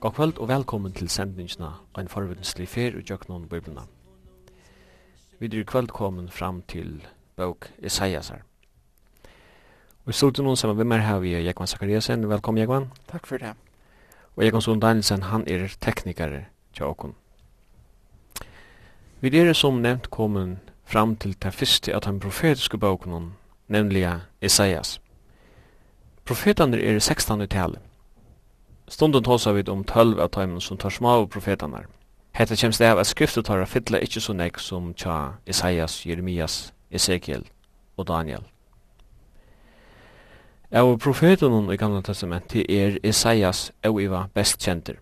God kvöld og velkommen til sendingsna ein en forvindenslig fer og jøknon biblina. Vi er kvöld kommen fram til bøk her. Og i studion noen sammen med meg her vi er Jekvan Zakariasen. Velkommen Jekvan. Takk for det. Og Jekvan Son Danielsen, han er teknikare til åkon. Vi er som nevnt kommen fram til det første av den profetiske bøkene, nemlig Isaias. Profetene er 16 i talet. Stunden tåsar vi om tölv av taimen som tar små profetanar. Hetta kjemst av at skriftet tar av fytla ikkje så nek som tja Isaias, Jeremias, Ezekiel og Daniel. Av profetunum i Gamla Testamenti er Isaias og Iva best kjenter.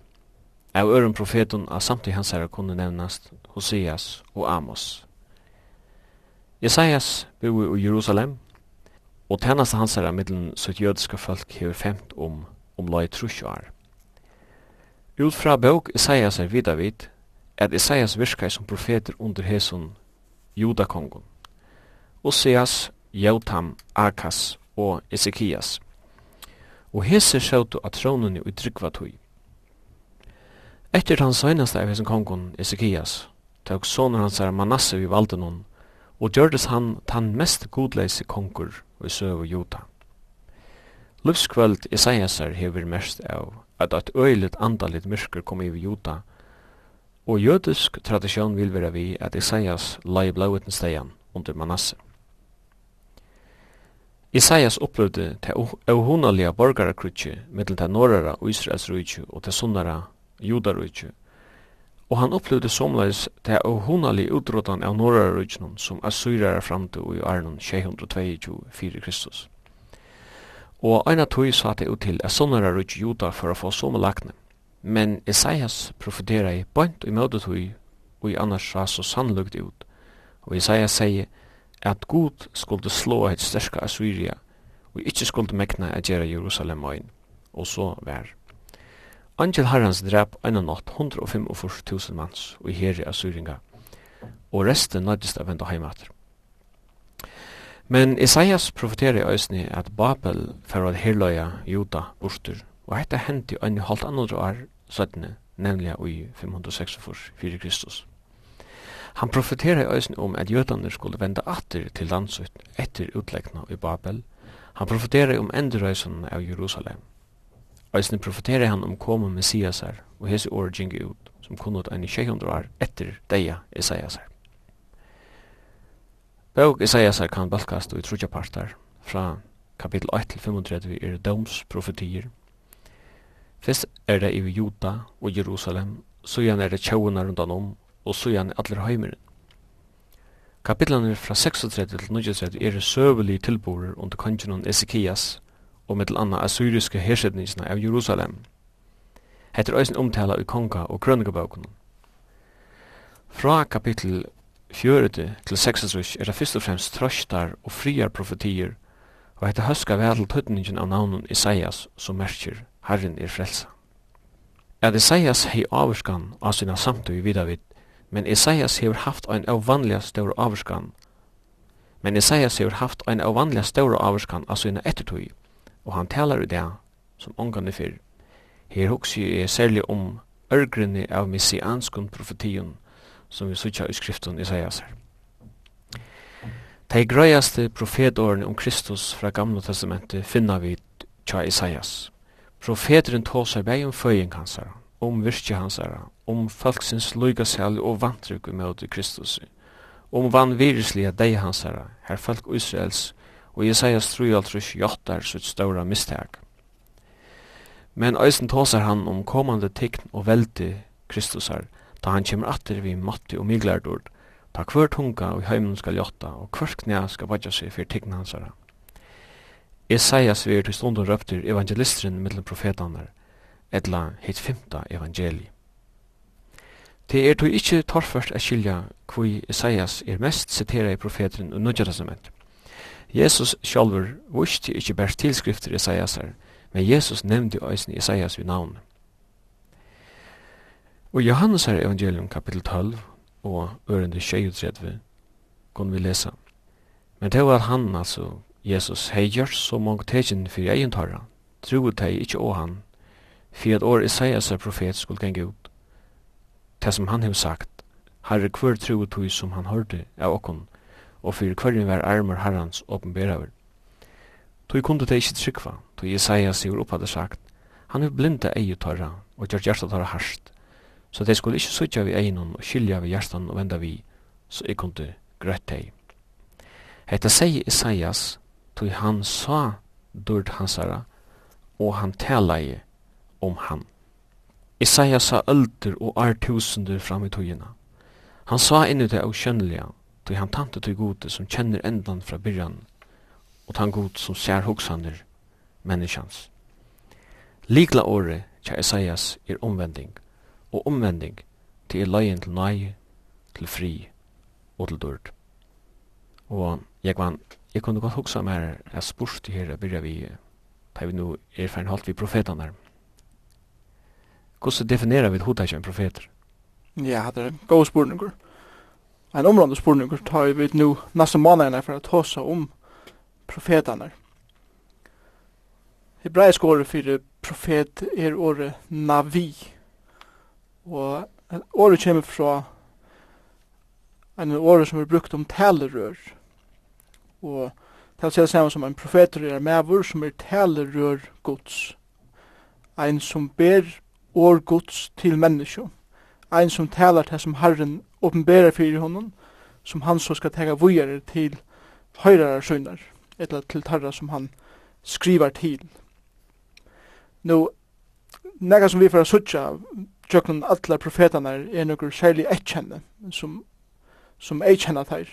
Av øren profetun av samtid hans herre kunne nevnast Hoseas og Amos. Isaias bor i Jerusalem, og tennast hans herre middelen sitt jødiska folk hever femt om, om lai trusjoar. Ut fra bøk Isaias er vidar vid at Isaias virkai som profeter under hesun judakongon. Oseas, Jotam, Akas og Ezekias. Og hese sjautu at tronene i tryggvatui. Etter hans søgneste av hesun kongon, Ezekias, tøk sonen hans er Manasse vi valde noen, og gjørdes han tann mest godleise kongur i søv og juta. Lufskvöld Isaiasar hever mest av at et øyligt andalit myrker kom i Juta, og jødisk tradisjon vil være vi at Isaias lai i blaueten stegen under Manasse. Isaias opplevde til avhunalige borgarkrutje mellom til norrara og Israels rujtje og til sunnara judarujtje, og han opplevde somleis til avhunalige utrotan av norrara rujtjen som assyrara framtu i Arnon 622 4 Kristus og eina tog sa det ut til at sånnere rujt juda for å få som lakne. Men Isaias profetera i bønt i møte tog, og i annars sa så sannlukt ut. Og Isaias sier at Gud skulle slå et sterska Assyria, og ikkje skulle mekna at gjera Jerusalem ein, og så vær. Angel Harrans drep ein natt 145.000 mans, og i heri Assyringa, og resten nøddist av enda heimater. Men Isaias profeterer i øysni at Babel fer at herløya Juda bortur, og hetta hendi ein halvt annan år søttene, nemlig i 546 fyrir Kristus. Han profeterer i øysni om at jødaner skulle venda atter til landsut etter utleggna i Babel. Han profeterer om endurøysen av Jerusalem. Øysni profeterer han om koma messiasar og hese året gingi ut, som kunnot enn i 600 år etter deia Isaiasar. Bók Isaiasar kan balkast i trutja partar fra kapitel 8 til 35 er domsprofetier. Fyrst er det i Juda og Jerusalem, søyan er det tjauina rundan om, og så er allir heimeren. Kapitlene fra 36 til 39 er søvelige tilborer under kongenon Ezekias og mittel anna assyriske hersetningsna av Jerusalem. Hetta er omtala i konga og krønikabøkene. Fra kapittel fjörete til 66 er det fyrst og fremst trøstar og friar profetier, og heita høska vel til tøtningin av navnun Isaias som merker Herren er frelsa. At Isaias hei avskan av sina samtøy vidavid, men Isaias hever haft ein avvanliga stor avskan, men Isaias hever haft ein avvanliga stor avskan av sina ettertøy, og han talar i det som ångane fyr. Her hoksi er særlig om ørgrinni av messianskun profetien, som vi sutja i skriften Isaias her. De grøyaste profetårene om Kristus fra Gamla Testamentet finna vi tja Isaias. Profeteren tåsar bei om føying hans her, om virkje hans her, om folksins lugasel og vantrykk mot Kristus, om vanvirislige dei hans her, her folk Israels, og Isaias trujaltrus jottar sitt ståra mistak. Men eisen tåsar han om kommande tekn og veldig Kristusar, ta han kjemur atter vi matti og miglardord, ta hver tunga og heimen skal jotta, og hver knæ skal vadja seg fyrir tegna hansara. Esaias vi er til stundun røptur evangelistrin mellom profetanar, etla heit femta evangeli. Det er tog ikkje torførst a skilja kvui Esaias er mest sitera i profeteren og nødja testament. Jesus sjálfur vusti ikkje bært tilskrifter Esaiasar, men Jesus nevndi eisen Esaias vi navnet. Og Johannes her evangelium kapittel 12 og ørende 23 kunne vi lesa. Men det var han, altså, Jesus, hei gjørs så mange tegjen fyrir egen tarra, troet hei ikkje å han, for at år Isaias er profet skulle genge ut. Det som han hev sagt, herre hver troet hei som han hørte av okkon, og fyrir hver hver armer herrans åpenberaver. Tui kunde det ikkje trykva, tui Isaias sigur oppadde sagt, han er blinda eie tarra og gjør hjertet tarra harsht, Så det skulle ikkje sutja vi egnon og skilja vi hjertan og venda vi, så eg kunde grøtt deg. Hetta segi Isaias, tog han sa dørd hansara, og han talaði om han. Isaias sa ölder og ar fram i togina. Han sa inni det avkjønnelige, tog han tante tog gode som kjenner endan fra byrjan, og tan god som ser hoksander, menneskjans. Likla året, kja Isaias, er omvending og omvending til er løyen til nøye, til fri og til dørd. Og jeg, vann, jeg kunne godt huske meg her, jeg spurte her, jeg begynner vi, da vi nå erfaren holdt vi profetene her. Hvordan definerer vi hodet ikke en profeter? Ja, det er en god spurninger. En område spurninger tar vi nå nesten månedene for å ta seg om profetene her. Hebraisk året for profet er året navi. Og året kommer fra en året som er brukt om talerør. Og det er samme som en profeter er medvur som er talerør gods. En som ber år gods til menneskje. Ein som talar til som Herren åpenberar fyrir honom, som han så skal tega vujere til høyrarar søgnar, eller til tarra som han skrivar til. Nå, nega som vi får sutja tjøkken alle profetane er nokkur særlig etkjenne, som, som etkjenne teir.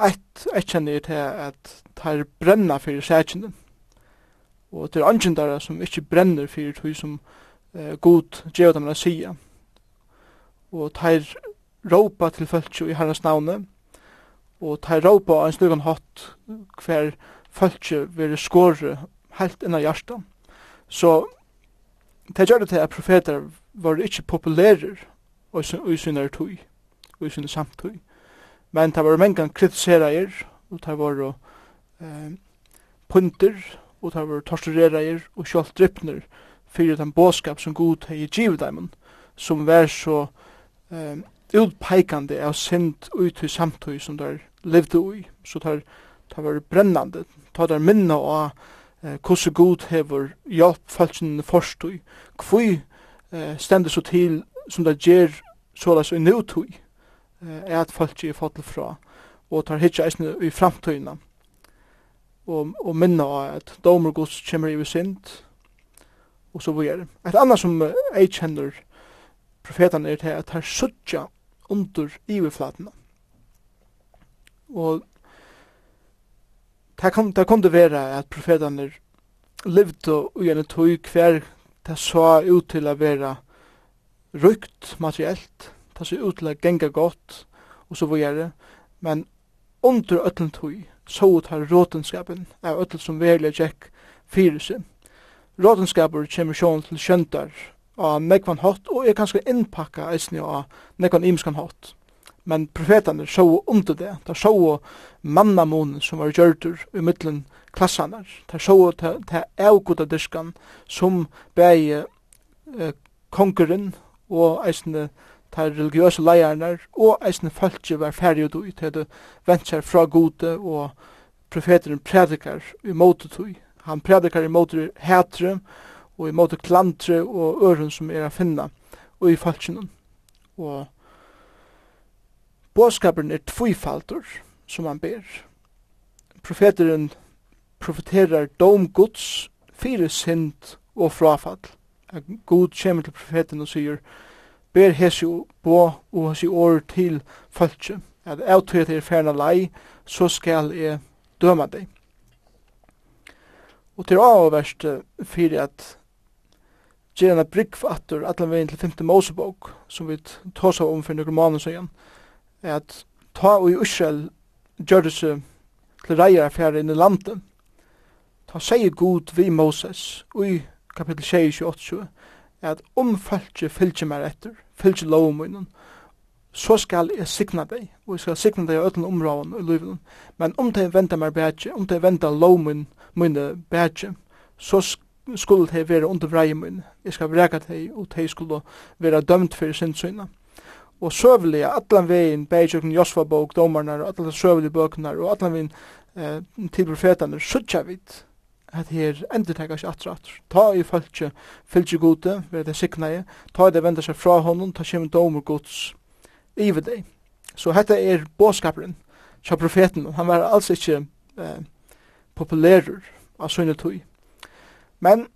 Eitt etkjenne er til at teir brenna fyrir sækjenne. Og det er angjendare som ikkje brenner fyrir tog som eh, god gjør dem å sige. Og teir råpa til fölkju i herrens navne, og teir råpa av en slugan hatt hver fölkju veri skåre helt innan hjarta. Så det gjør det til at profeter var ikkje populærer i sinne tøy, i sinne samtøy. Men det var mengan kritiseraer, og det var eh, punter, og det var tortureraer og kjolt drypner fyrir den båskap som god hei givet dem, som var så eh, utpeikande av sind ut i samtøy som der levde ui, så der, der var brennande, ta der minna av eh, hvordan god hever hjelp falskene forstøy, kvui eh, stendur så til som det gjer såleis i nøytøy eh, er at folk er fått fra og tar hitja eisne i framtøyna og, og minna av at domer gods kommer i sind og så videre. Et annet som jeg kjenner profetene er til at her suttja under iverflatene. Og det kan, det kan det være at profetene levde og gjerne tog hver det så ut til å være rykt materiellt, det så ut til å genga godt, og så videre, men under ötlen tog, så ut her råtenskapen, er ötlen som verilig tjekk fyrelse. Råtenskaper kommer sjån til kjøntar, av nekvan hatt, og er kanskje innpakka eisne av nekvan imskan hatt men profetarnir sjó under det. Ta sjó mannamonen som var gjørtur í millum klassanar. Ta sjó ta, ta elguta diskan sum bæði eh, konkurren og eisini ta religiøse leiarnar og eisne fólki var ferdig du í det ventur frá gode og profeteren predikar í mótu tøy. Han predikar í måte hætre og í måte klantre og øren sum er að finna og í fólkinum. Og Båskapen er tvifaltor som han ber. Profeteren profeterar dom Guds fire synd og frafall. God Gud kommer til profeten og sier, ber hesi bo og hesi år til falskje. At avtøyet er ferna lei, så skal jeg døma deg. Og til avverst fyrir at gjerne brygg for atur, atlan vegin til 5. Mosebok, som vi tåsa om for nokre måneder siden, at ta og i Israel gjør det seg til reier affære inn i landet. Ta seg god vi Moses i kapittel 28 at om fylgje fylgje meg etter, fylgje lovmunnen, så skal jeg signa deg, og jeg skal signa deg i ødelen områden i livet. Men om de venter meg bætje, om de venter lovmunnen mine bætje, så skulle de være under vreie mine. Jeg skal vreka deg, og de skulle være dømt for sin syna og søvelige, atlan vegin, bægjøkken Josfa-bók, domarnar, og atlan søvelige bøknar, og atlan vegin eh, til profetaner, suttja vid, at her endur teka seg atra atra Ta i fölkje, fylgje gode, vera det siknaje, ta i det venda seg fra honom, ta kjem domur gods ive deg. Så hetta er båskaperen, tja profeten, han var alls ikkje eh, populærer av sunne tui. Men,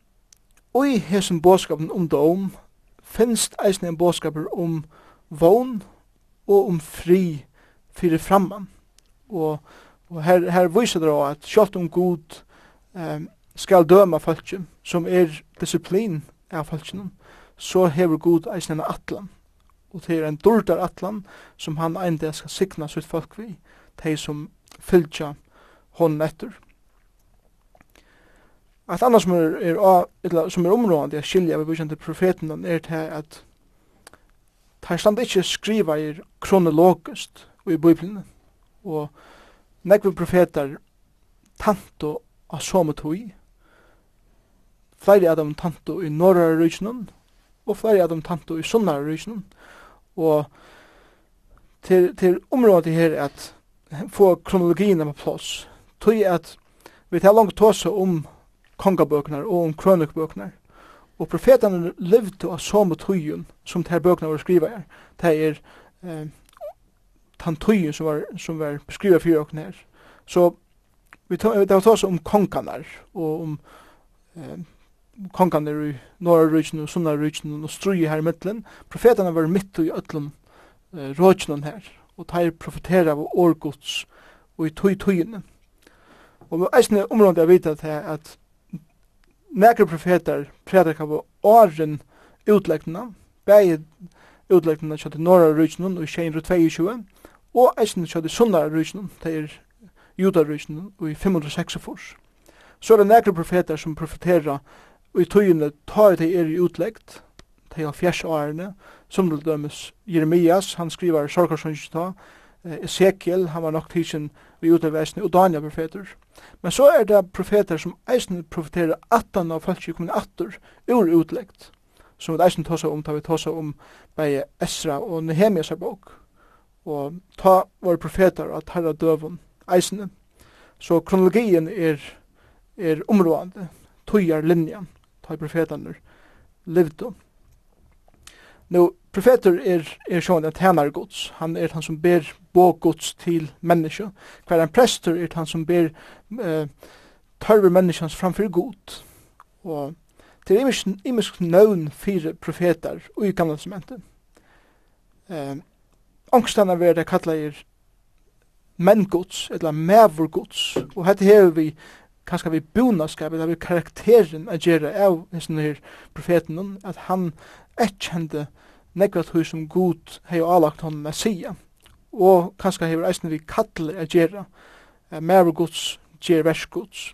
oi hesum båskapen om dom, finnst eisne en båskaper om um, vogn og om fri fyrir framman. Og, og her, her viser det at sjalt om god um, skal døma falskjum som er disiplin av falskjum, så hever god eisen en atlan. Og det er en dårdar atlan som han enda skal sikna sitt folk vi, de som fylgja hånden etter. At annars som er, er, som er områdande, jeg skilja vi til profeten, er det at tar stand ikkje skriva i kronologist og i Bibelen. Og nekve profetar tanto av som tog, flere av dem tanto i norra rysnum, og flere av dem tanto i sunna rysnum. Og til, til området her at få kronologien på plass, tog at vi tar langt tåse om kongabøkene og om krønøkbøkene, Og profetene levde av samme tøyen som de her bøkene var skrivet her. Det er eh, den tøyen som var, som var beskrivet for dere her. Så vi tar, det var om kongene og om eh, kongene i norra rydgen og sunna rydgen og strui her i middelen. Profetene var midt i ødlom eh, rydgen her og tar profetera av årgods og i tøy tøyene. Og eisne området jeg vet at, at nekre profetar predika av åren utleggna, bæg utleggna kjøtt i norra rujtjen og i 22, og eisen kjøtt i sunnara rujtjen, det er judarrujtjen og i 546. Så er det nekre profeter som profeterer og i tøyene tar det er i utleggt, de halvfjerds årene, som det dømes Jeremias, han skriver sorgarsønnsjta, Ezekiel, han var nok tidsen i utleggsene, og Daniel profeter, Men så er det profeter som eisen profeterer atan av folk som atter ur utleggt. Som vi eisen tåsa om, tar vi tåsa om bei Esra og Nehemias bok. Og ta våre profeter at herra døvun eisene. Så kronologien er, er områdande, tøyar linjan, ta profeterne levd om. Nå, Profeter er, er sjån en tænare gods. Han er han som ber bå gods til menneska. Hver en prester er han som ber eh, tørver menneskans framfor god. Og til imisk, imisk nøvn fire profeter og i gamle testamentet. Eh, Angstene er det kalla er menngods, eller mevorgods. Og hette hever vi kanskje vi bonaskap, eller vi karakteren av gjerra av hans profeten, at han etkjende profeten nekva tog som god hei avlagt honom a sia og kanskje hefur eisne vi kattle a gjerra mer gods gjer vers gods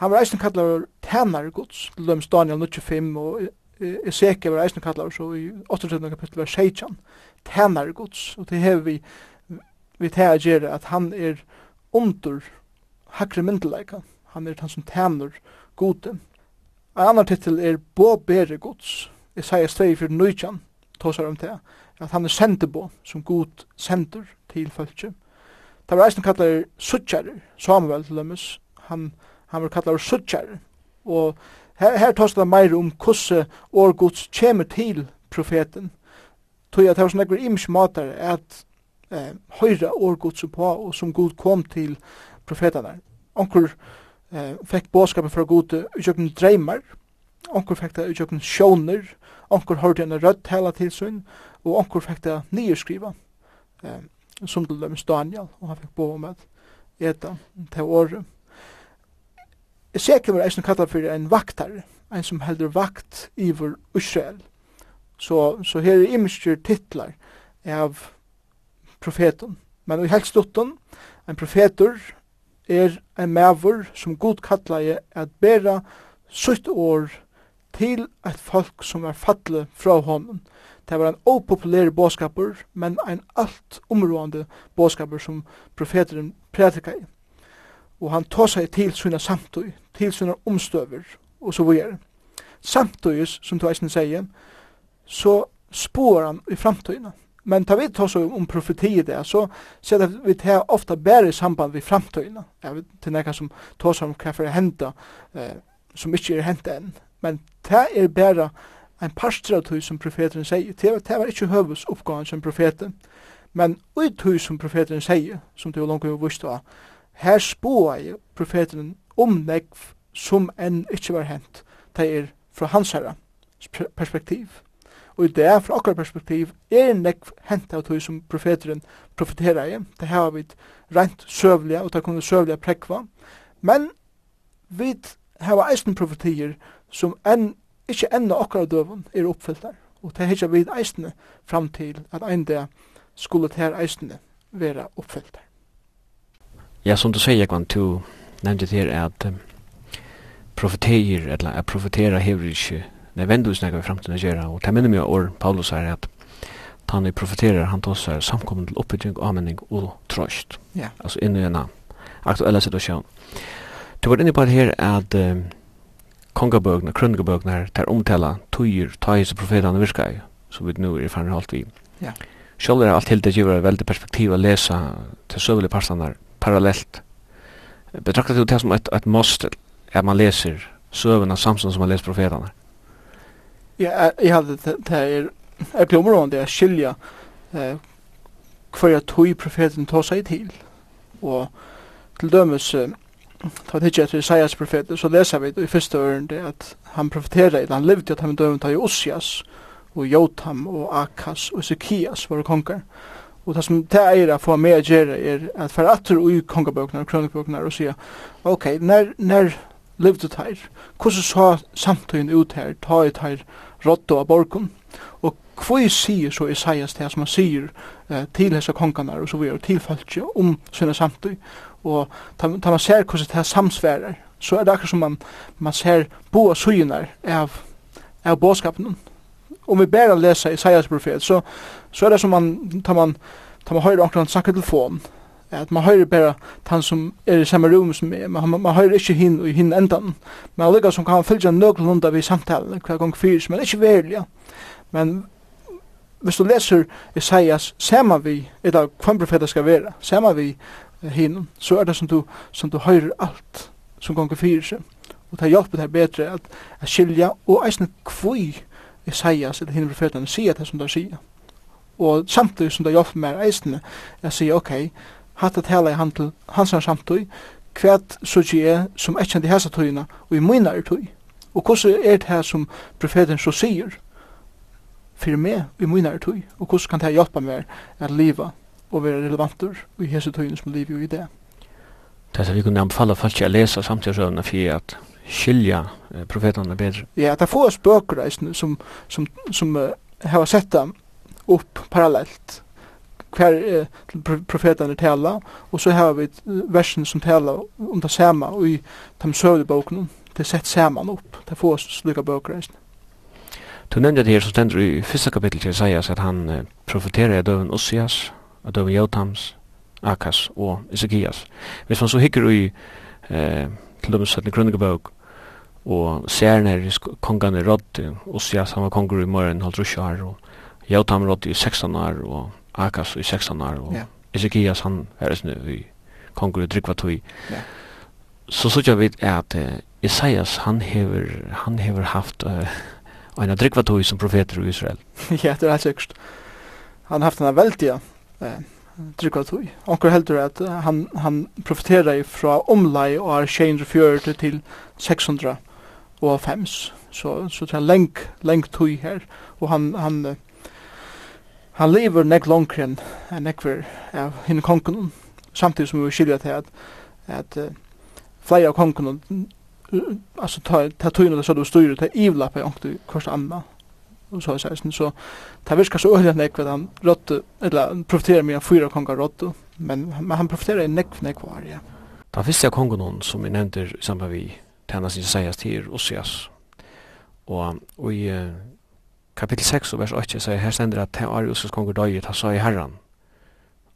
han var eisne kallar tænar gods til døms Daniel 95 og Ezekiel var eisne kallar så i 8. kapittel var 16 tænar gods og det hefur vi vi tæra gjerra at han er under hakre myndelaika, han er han som tænar gode En annan titel er bo Bere Gods, Isaiah steg fyrir nøytjan, tåsar om det, at han er sendebo, som god sender til fölkje. Det var eisen kallar suttjarer, Samuel til dømes, han, han var kallar suttjarer, og her, her tåsar det meir om kosse år gods kjemer til profeten, tog at det var sånn ekkur imsk matar at eh, høyra år gods på, og som god kom til profetanar. Onkur eh, fekk båskapet fra god utjøkken dreymar, onkur fekk det utjøkken sjåner, onkur hørte en rødt tala til sin, og onkur fikk det nyerskriva, eh, som til dømes Daniel, og han fikk bo om eta til året. Ezekiel var eisen kallar for en vaktar, en som heldur vakt iver Israel. Så, så her er imskjur titlar av profeten. Men i helst utan, en profetur er en mavur som god kallar at bera sutt år til eit folk som var falle fra honom. Det var en opopulær bådskapur, men ein alt områdande bådskapur som profeteren prædika i. Og han tar seg til sina samtøy, til sina omstøver, og så videre. Samtøyes, som du eisen sier, så spår han i framtøyna. Men tar vi ta så om profetiet det, så ser det vi ofta bære i samband med framtøyna. Ja, vet, til nekka som tar seg om hva for henta, eh, som ikkje er henta enn Men det er bare en parstra av tog som profeten sier. Det var, det ikke høves oppgaven som profeten. Men ui tøy som profeten sier, som det var langt vi visste av, her spåa jeg profeten om nekv som enn ikke var hent. Det er fra hans herra perspektiv. Og i det, fra akkurat perspektiv, er nekv hent av tøy som profeteren profeterer i. Det har vi rent søvliga, og det kunne søvliga prekva. Men vi har eisen profetier som enn, ikke enda akkurat døven er oppfyllt der. Og det hittar vi eisene fram til at ein dag skulle det her eisene være oppfyllt der. Ja, som du sier, Jekvann, du nevnte til at um, profeteir, eller at profetera hever ikke nødvendig snakka vi fremtiden å gjøre, og det minner meg år Paulus er at han er profeterer, han tar seg samkommen til oppbygging, avmenning og trøst. Ja. Altså inn i en aktuelle situasjon. Du var inne på det her at um, kongabøkene, krønnebøkene her, der omtala tøyer, tøyes og profetene virka i, som vi nu er fannet alt vi. Ja. Sjølv er alt helt det giver veldig perspektiv å lese til søvelige parstene parallelt. Betraktet du det som et, et måste at man leser søvene samsyn som man leser profetene? Ja, jeg hadde det her, jeg blir områdende, jeg skilja eh, hver jeg tog profeten tog seg til, og til dømes, eh, ta det ikke etter Isaias profeter, så leser vi det i første øren det at han profeterer i han levde at han døven tar i Osias, og Jotam, og Akas, og Ezekias, var konger. Og det som det er å få med å gjøre er at for at du i kongebøkene og kronikbøkene og sier, ok, når, når levde det her, hvordan så samtøyen ut her, ta ut her rådde av borgen, og hva sier så Isaias det som han sier eh, til hese kongene og så videre, til falskje om sine samtøy, og ta, ta man ser hvordan det her samsværer, så er det akkurat som man, man ser boa sujunar av, av båskapen. Om vi bare leser Isaias profet, så, så er det som man, tar man, tar man høyre omkring snakker telefon, at man høyre bare han som er i samme rum som er, man, man, man høyre ikke hin og hin endan, men allika som kan fylgja nøglunda vi samtalen hver gang fyrs, men ikke verlig, ja. men hvis du leser Isaias, ser man vi, eller hva profeter skal være, ser man vi hinum, så er det som du, som du høyrer alt som gonger fyrir seg. Og det hjelper deg bedre at, at skilja, og eisne kvui Isaias eller hinne profetene sier det som de sier. Og samtidig som det hjelper meg eisne, jeg sier ok, hatt at hela i handel, hans hans samtidig, kvært så er som ekkjent i hessa tøyina og i mine er tøy. Og hvordan er det her som profeten så sier? Fyrir meg, i mine er tøy. Og hvordan kan det hjelpa meg at liva og være relevanter i hese tøyene som liv i det. Det er vi kunne anbefale folk å lese samtidsrøvene for at skilja eh, profetene bedre. Ja, det er få spøker som, som, som uh, har sett dem opp parallelt hver eh, profetene tala, og så har vi versen som tala om det samme, og i de søvde bøkene, det er sett saman opp, det er få slukka bøker. Du nevnte det her som stender i fyrsta kapittel til Isaias at han eh, profeterer i døven Ossias, og det Jotams, Akas og Ezekias. Hvis man så hikker i eh, til dømes 17. grunnebøk og ser nær kongene rådde, Ossias han var konger i morgen halvt rusje og Jotam rådde i 16 år, og Akas i 16 år, og ja. Ezekias han er nu i konger i Drykvatøy. Ja. Så så jeg vet at uh, Isaias han hever, han hever haft uh, en Drykvatøy som profeter i Israel. ja, det er helt sikkert. Han har haft en veldig eh, drikka tui. Onkur heldur at han, han profiterar fra omlai og er 640 til 600 og 5. Så, så det er leng, leng tui her. Og han, han, han lever nek langkri enn nek vir av ja, hinn kongen. Samtidig som vi skiljer til at, at uh, flere av kongen, altså ta, ta tui når det så du styrir, ta ivla på onkur kors anna og så er det så det virker så øyelig nek ved han rådde, eller han profiterer med fyra kongar rådde men, men han profiterer i nek nek var, ja. Den første kongen som vi nevnte i samband vi tæna sin seias til Ossias, og, og i uh, kapitel 6 og vers 8 sier her stender at her er Ossias konger døy, ta sa i herran,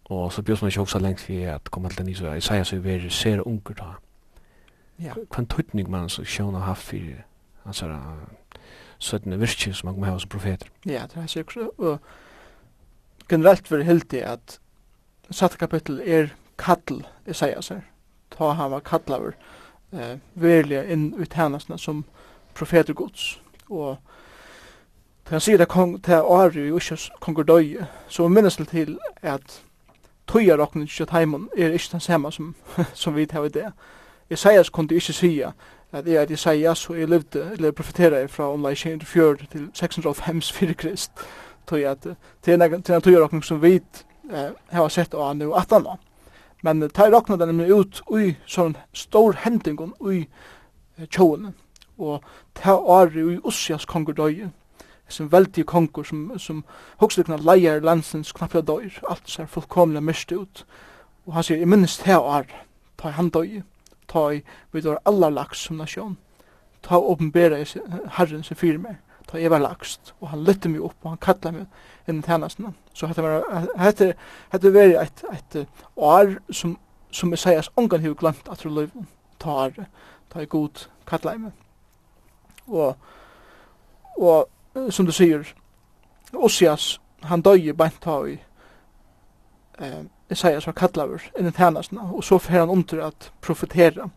og så bjøs man ikke også lengt vi at komme til den Israel, Isaias er veri ser unger da. Ja. Hva en tøytning man så sjån har haft for hans her sådana virke som man kommer ha som profeter. Ja, det er sikkert. Og generelt vil hildi at satt kapittel er kall Isaias her. Ta han var kallaver eh, verlig inn ut hennasna som profeter gods. Og til han sier det kong, til Ari og Ushas konger døye, så minnes det til at tøyar okken til Kjøtheimon er ikke den samme som, som vi tar i det. Isaias kunne ikke sige at jeg er Isaias, og jeg levde, eller profeterer fra omlai 24 til 605 fyrir krist, tog at til en tøyerokning som vi eh, har sett av han nu 18 Men uh, tar rokna den nemlig ut ui sånn stor hendingun ui uh, tjóene. Og ta ari ui Ussias kongur døy, Som veldig kongur som, som hokslikna leier landsens knappja døyr. Alt ser fullkomlig mist ut. Og han sier, jeg minnes ta ari, ta han døy, ta i vi var allar laks som nasjon ta åpenbæra herren som fyrir meg ta jeg var lagst, og han lytte meg opp, og han kalla meg inn i tjenestene. Så hette var, hette, hette var et, et år som, som jeg sier, ongan hei glemt at du løyv, ta år, ta i god kalla meg. Og, og som du sier, Ossias, han døy bant ta i, eh, Isaias var kallaver inn i tænasna, og så fer han under at profetera.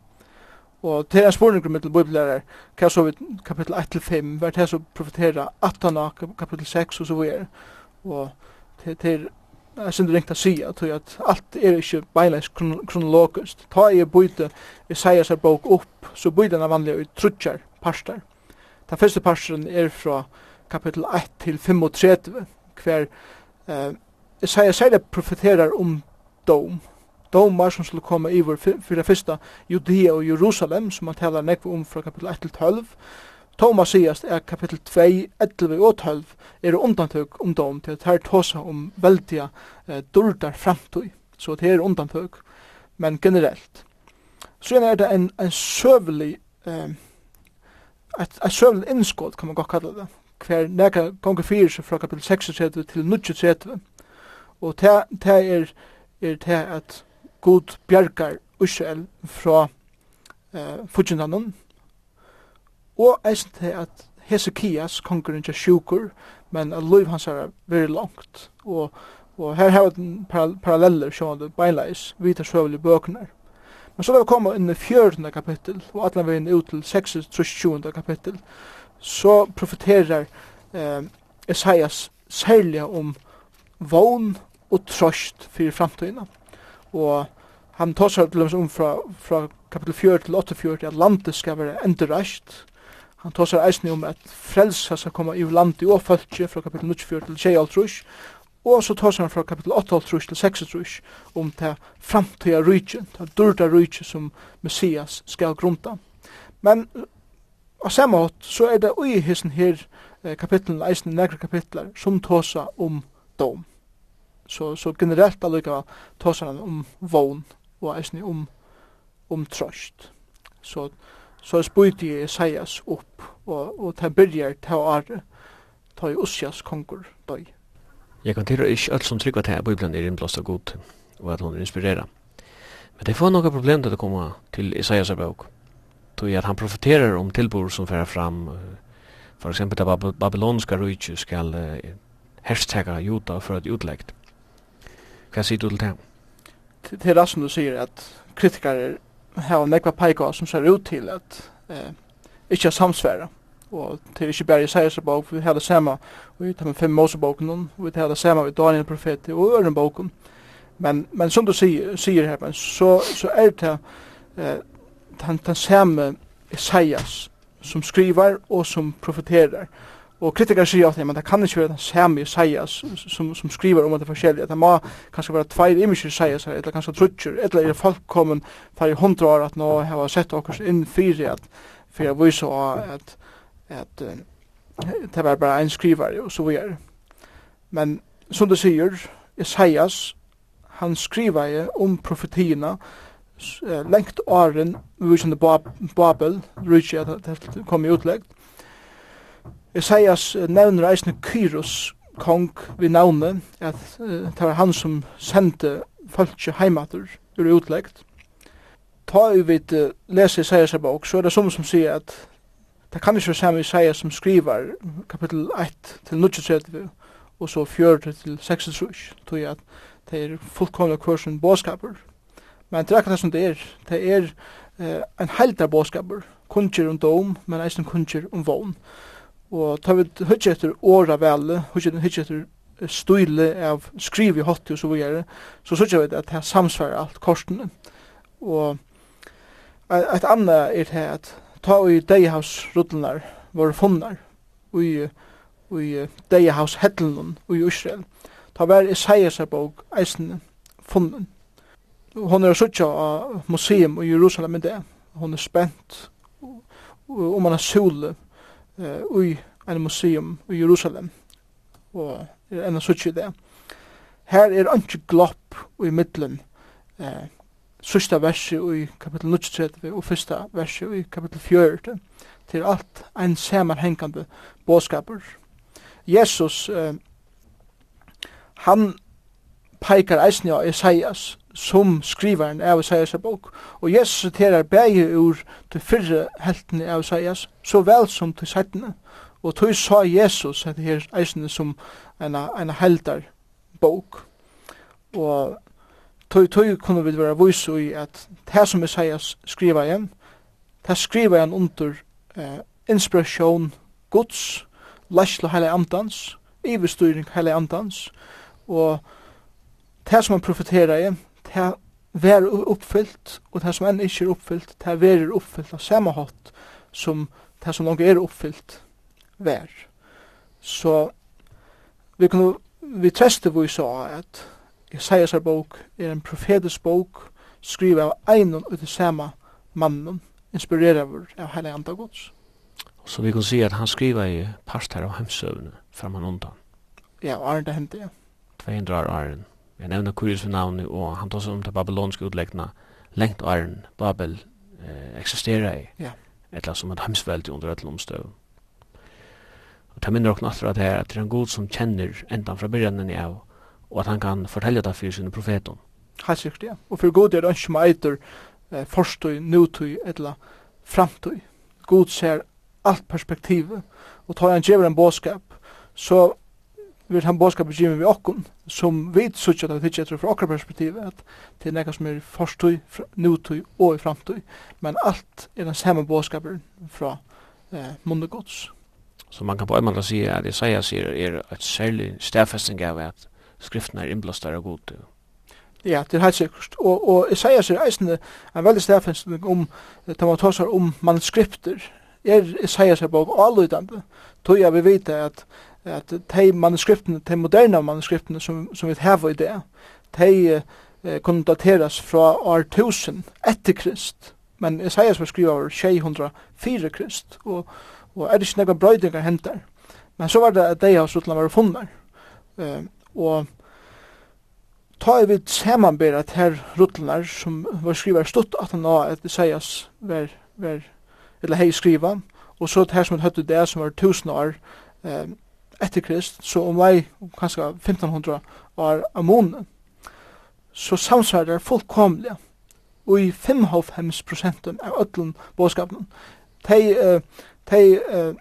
Og til en med mittel biblærar, hva så vi kapitel 1-5, hver det så profetera 18 av kapitel 6 og så videre. Og til, til jeg synes ringt å si tog at alt er ikke beinleis kronologisk. Ta i byte Isaias er bok opp, så bøyde han er vanlig i trutjar parstar. Den første parstaren er fra kapitel 1 til 35, hver eh, Isaiah særlig profeterar om dom. Domar som skulle komme i vår fyrir fyrsta Judea og Jerusalem, som han talar nekve om fra kapittel 1 til 12. Thomas sier er kapittel 2, 11 og 12 er undantøk om dom til at her tåsa om veldiga eh, durdar framtøy. Så det er undantøk, men generelt. Så er det en, en søvelig eh, et, et søvelig innskåd, kan man godt kalla det, hver nega gonger fyrir seg fra kapittel 36 til 39 Og det, er, er det at Gud bjergar Israel fra eh, Fudjindanen. Og eisen til at Hesekias, kongeren ikke sjukur, men at liv hans er veldig langt. Og, og her har vi den paralleller som det beinleis, vita søvelig bøkene. Men så da vi kommer inn i 14. kapittel, og alle veien ut til 26. kapittel, så profeterer eh, Esaias særlig om vogn og trøst for framtøyna. Og han tar seg til om fra, fra kapitel 4 til 48 at landet skal være endreist. Han tar seg eisen om at frelsa skal komme i landet og følge fra kapitel 24 til 26 Og så tar han fra kapitel 8 til 6 om det framtida rydje, det dyrda rydje som Messias skal grunta. Men av samme hatt så er det ui hissen her kapitlen, eisen i negra kapitler, som tåsa om dom så, så generelt allikevel tåsar han om vogn og eisne om, om trøst. Så, så spøyti Isaias upp og, og ta byrjar ta ar ta i Ossias kongur døy. Jeg kan tilra ikke alt som trygg at Bibelen er innblåst av god, og at hun er inspirera. Men det får noen problem til å komme til Isaias bok, tog at han profeterer om tilbord som fer fram, for eksempel at Babylonska rujtju skal uh, herstega juta for at utleggt. Hva sier du til det? Det er det som du sier, at kritikere har nekva peika som ser ut til at eh, ikke samsværa. Og det er ikke bare i seg bok, vi har det samme, vi tar med fem Moseboken, vi har det samme vi Daniel profeti og øren boken. Men, men som du sier, sier her, men så, så er det eh, den, den samme Isaias som skriver og som profeterer. Og kritikar sier at men det kan ikke være den samme Isaias som, som skriver om at det er forskjellig. At det må kanskje være tveir imager Isaias her, eller kanskje trutcher, eller er fullkommen for i hundra år at nå har sett okkurs inn fyri at for jeg viser at, at, at det var bare en skriver og så videre. Men som du sier, Isaias, han skriver om profetierna lengt åren, vi viser Babel, Rydtje, det kom i utleggt, Esaias nevner eisne Kyros, kong vi navne, at uh, det var han som sendte folket heimater ur utleggt. Ta vi vid uh, lese Esaias bok, så er det som som sier at det kan ikke være samme Isaias som skriver kapittel 1 til 39 og så 4 til 36, tog jeg at det er fullkomne kursen bådskaper. Men det er akkurat det som det er. Det er uh, en heldar bådskaper, kunnskjer om dom, men eisen kunnskjer om vogn. Og ta vi høyt etter åra vele, høyt etter stile av skriv i hotti og så videre, så sykje vi at det samsvarer alt korsene. Og et annet er det at ta i deihavsrudlunar var funnar i, i og i Israel. Ta var Isaias bok eisen funnen. Hon er sutja av museum i Jerusalem i det. Hon er spent om man er sole uh, i en museum i Jerusalem, og er enn suttje det. Her er ikke glopp i middelen, eh, sista verset i kapitel 39 og fyrsta verset i kapitel 4, til alt ein samanhengande bådskaper. Jesus, eh, han peikar eisen av Isaias som skrivaren av Isaias bok. Og Jesus siterar begge ur til fyrre heltene av Isaias, så vel som til settene. Og tog sa Jesus at her eisene som en, en heldar bok. Og tog, tog kunne vi være vise i at det som Isaias skriver igjen, det skriver igjen under eh, inspiration Guds, Læsla heilig andans, iverstyring heilig andans, og det som han profeterer igjen, det er uppfyllt og det som enn ikke er uppfyllt, det verer uppfyllt av samme hatt som det som langt er uppfyllt vær. Så vi kunne, vi treste vi sa at Isaias er bok er en profetisk bok skriva av einon ut i samme mannen, inspirerar vår av heilig anda gods. Så vi kan si at han skriva i parst her av hemsøvne fram han undan. Ja, og Arne det hendte, ja. 200 år Arne. Jeg nevner Kurios ved navnet, og han tar om til babylonske utleggene lengt åren Babel eh, eksisterer i. Ja. Etla som et hemsveldig under et omstøv. Og det minner også at det er at det er en god som kjenner enda fra begynnelsen av, og at han kan fortelle det for sine profeter. Helt sikkert, ja. Og for god er det ikke med eiter eh, forstøy, nutøy, eller framtøy. God ser alt perspektivet, og tar han gjør en båskap, så vil han boskap gimme vi okkum som vit sutja at hitja etter fra okkar perspektiv at til nekka som er forstøy, nutøy og i framtøy men alt er den samme boskapen fra eh, munde gods Så man kan på en måte si at Isaiah sier er et særlig stedfesting av at skriften er innblastar av god til. Ja, det er helt sikkert. Og, og Isaiah sier eisende en veldig stedfesting om, da man tar om manuskripter, er Isaiah sier bok avlydande, tog jeg vil vite at at de manuskriptene, de moderne manuskriptene som, som vi har i det, de eh, kunne dateras fra år 1000 etter Krist, men Isaias var skrivet over 604 Krist, og, og er det ikke noen brøydingar hentar. Men så var det at de har sluttelig vært funnet. Eh, og ta i vid samanbera at her ruttlunar som var skriva stutt at han av at Isaias var, var eller hei skriva, og så det her som han høyde det som var tusen år, eh, etter Krist, så om vei kanskje 1500 år av månen, så samsvarer det fullkomlig. Og i 55 prosenten av ødlen bådskapen, de, de uh,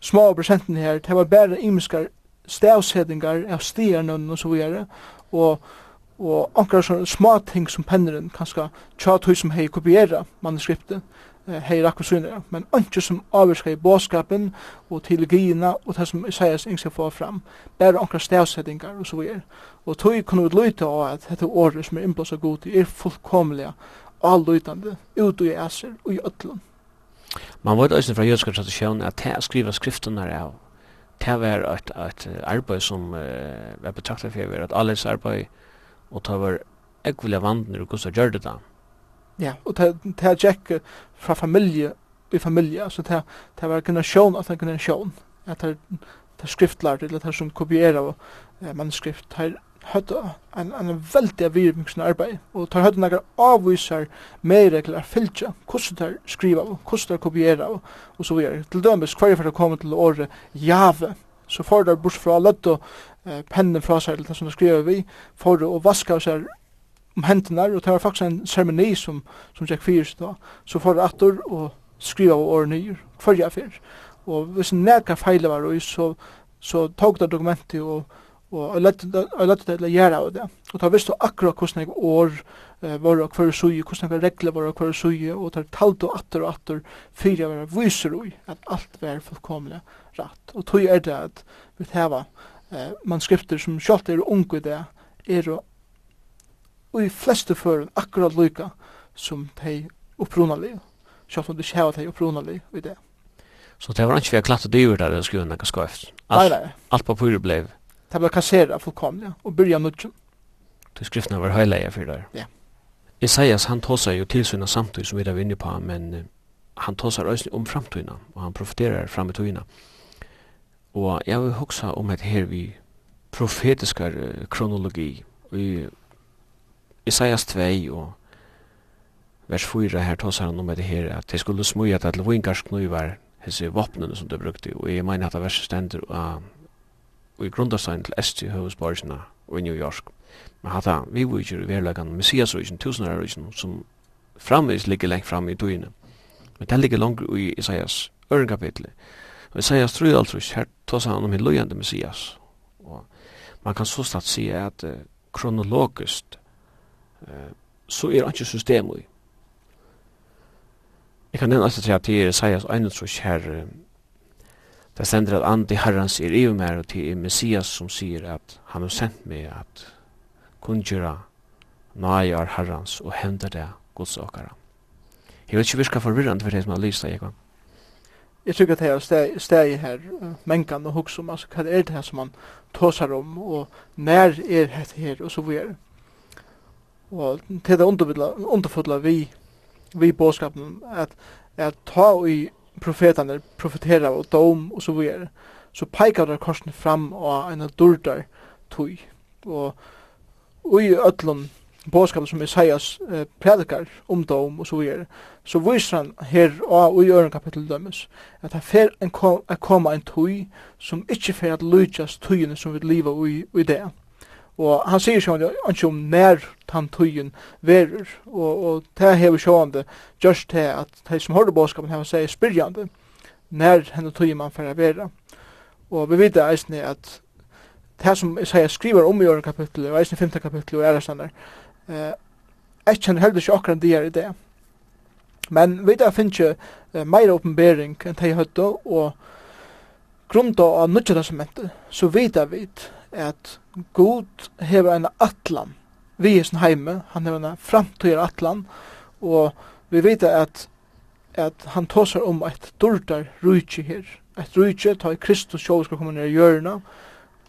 små prosenten her, de var bare imiskar stavsetningar av stiernen og så videre, og og onkar sånne små ting som penneren kanskje tja tog som hei kopiera manuskriptet, hei rakk og synere, men anki som avvirskar i båskapen og teologina og det som Isaias yngst få fram, bare ankra stavsettingar og så videre. Og tog kunne vi lyta av at dette året som er innblåsa god er fullkomlega allutande, ut og i æser og i ötlun. Man vet også fra jødskar tradisjon at det å skriva skriftunar av, det var et, et arbeid som uh, var betraktet for at alles arbeid, og det var ekvilja vandner og hvordan gjør det da. Ja, og det er tjekk fra familie i familie, så det, det var generasjon at det generasjon, at det er skriftlært, eller det som kopierer eh, manuskript, det høyde en, en veldig avvirring arbeid, og tar høyde noen avviser mer regler fylgja, hvordan de skriver, hvordan de kopierer, og så videre. Til dømes, hver for å komme til året jave, så får de bort fra løtt og eh, pennen fra seg, eller det som det skriver vi, får de å vaske seg om hendene, og det var faktisk en seremoni som, som jeg fyrt da, så får jeg atter og skriva av årene nyer, hver jeg fyrt. Og hvis en nega feil var og så, så tog det dokumentet og, og jeg lette det til å gjøre av det. Og da visste akkurat hvordan jeg år eh, var og hver suje, hvordan jeg regler var og hver suje, og da talte og atter og atter fyra var viser ui at alt var fullkomlig rett. Og tog er det at vi heva eh, manuskripter som sjalt er unge det, er og og i fleste føren akkurat lykka som de opprunalige, sjalt om du ikke har de opprunalige i det. Så det var ikke vi har klatt og dyre der det skulle nekka skøyft? Alt, nei. Alt papiret ble? Det var kassera fullkomlig, og byrja nudgen. Du skriftene var høyleie for der? Ja. Isaias, han tåsar jo tilsyna samtidig som vi er inne på, men han tåsar også om framtøyna, og han profeterar fram i tøyna. Og jeg vil hoksa om et her vi profetiskar kronologi, vi Isaias 2 og vers 4 her tås han om det her at det skulle smuja det til vingarsknuivar hese vapnene som du brukte og jeg mener at det verset stender uh, og i grundarstein til ST høvesborgsina og i New York. Men hatta vi var ikke i verlegan messias og tusenar og som framvis ligger lengt fram i døyne men det ligger langt i Isaias øren kapitel og Isaias tror altså her tås han om en løyende messias. Og man kan så statt si at uh, kronologiskt så er det ikke system i. Jeg kan nevne etter at det er Isaias 31 her, det stender at Andi Herrens er i meg, og til Messias som sier at han har sendt meg at kunngjøra nøyar Herrens og hender det godsåkere. Jeg vet ikke virka forvirrande for det som har lyst deg, Jekvann. Jeg tykker at det er steg her, uh, mengan og huksom, altså hva er det her som man tåsar om, og nær er det her, og så videre og til det underfulla vi vi bådskapen at at ta i profetene profetera og dom og så videre så peikar der korsen fram og en durdar tui. og i öllum bådskapen som Isaias eh, predikar om dom og så videre så viser han her og i øren kapittel dømes at det fer en kom, a koma en tøy som ikkje fer at lujtjas tøyene som vi liva i, i det Og han sier sjående, ikke om nær han tøyen verur, og, og det hever sjående, just det at de som hører bådskapen hever sier spyrjande, nær henne tøyen man fyrir vera. Og vi vet eisne at det som Isaiah skriver om i åren kapittel, og eisne 5. kapittel og ærestanner, eh, jeg kjenner heller ikke akkurat det er i det. Men vi vet finnes ikke eh, meira oppenbering enn de høyde, og grunda av nødja testamentet, så vet jeg vidt at Gud hever en atlan vi er sin heime, han hever en framtøyer atlan, og vi vet at, at han tåsar om eit dårdar rujtje her. eit rujtje tar Kristus sjål skal komme ned i hjørna,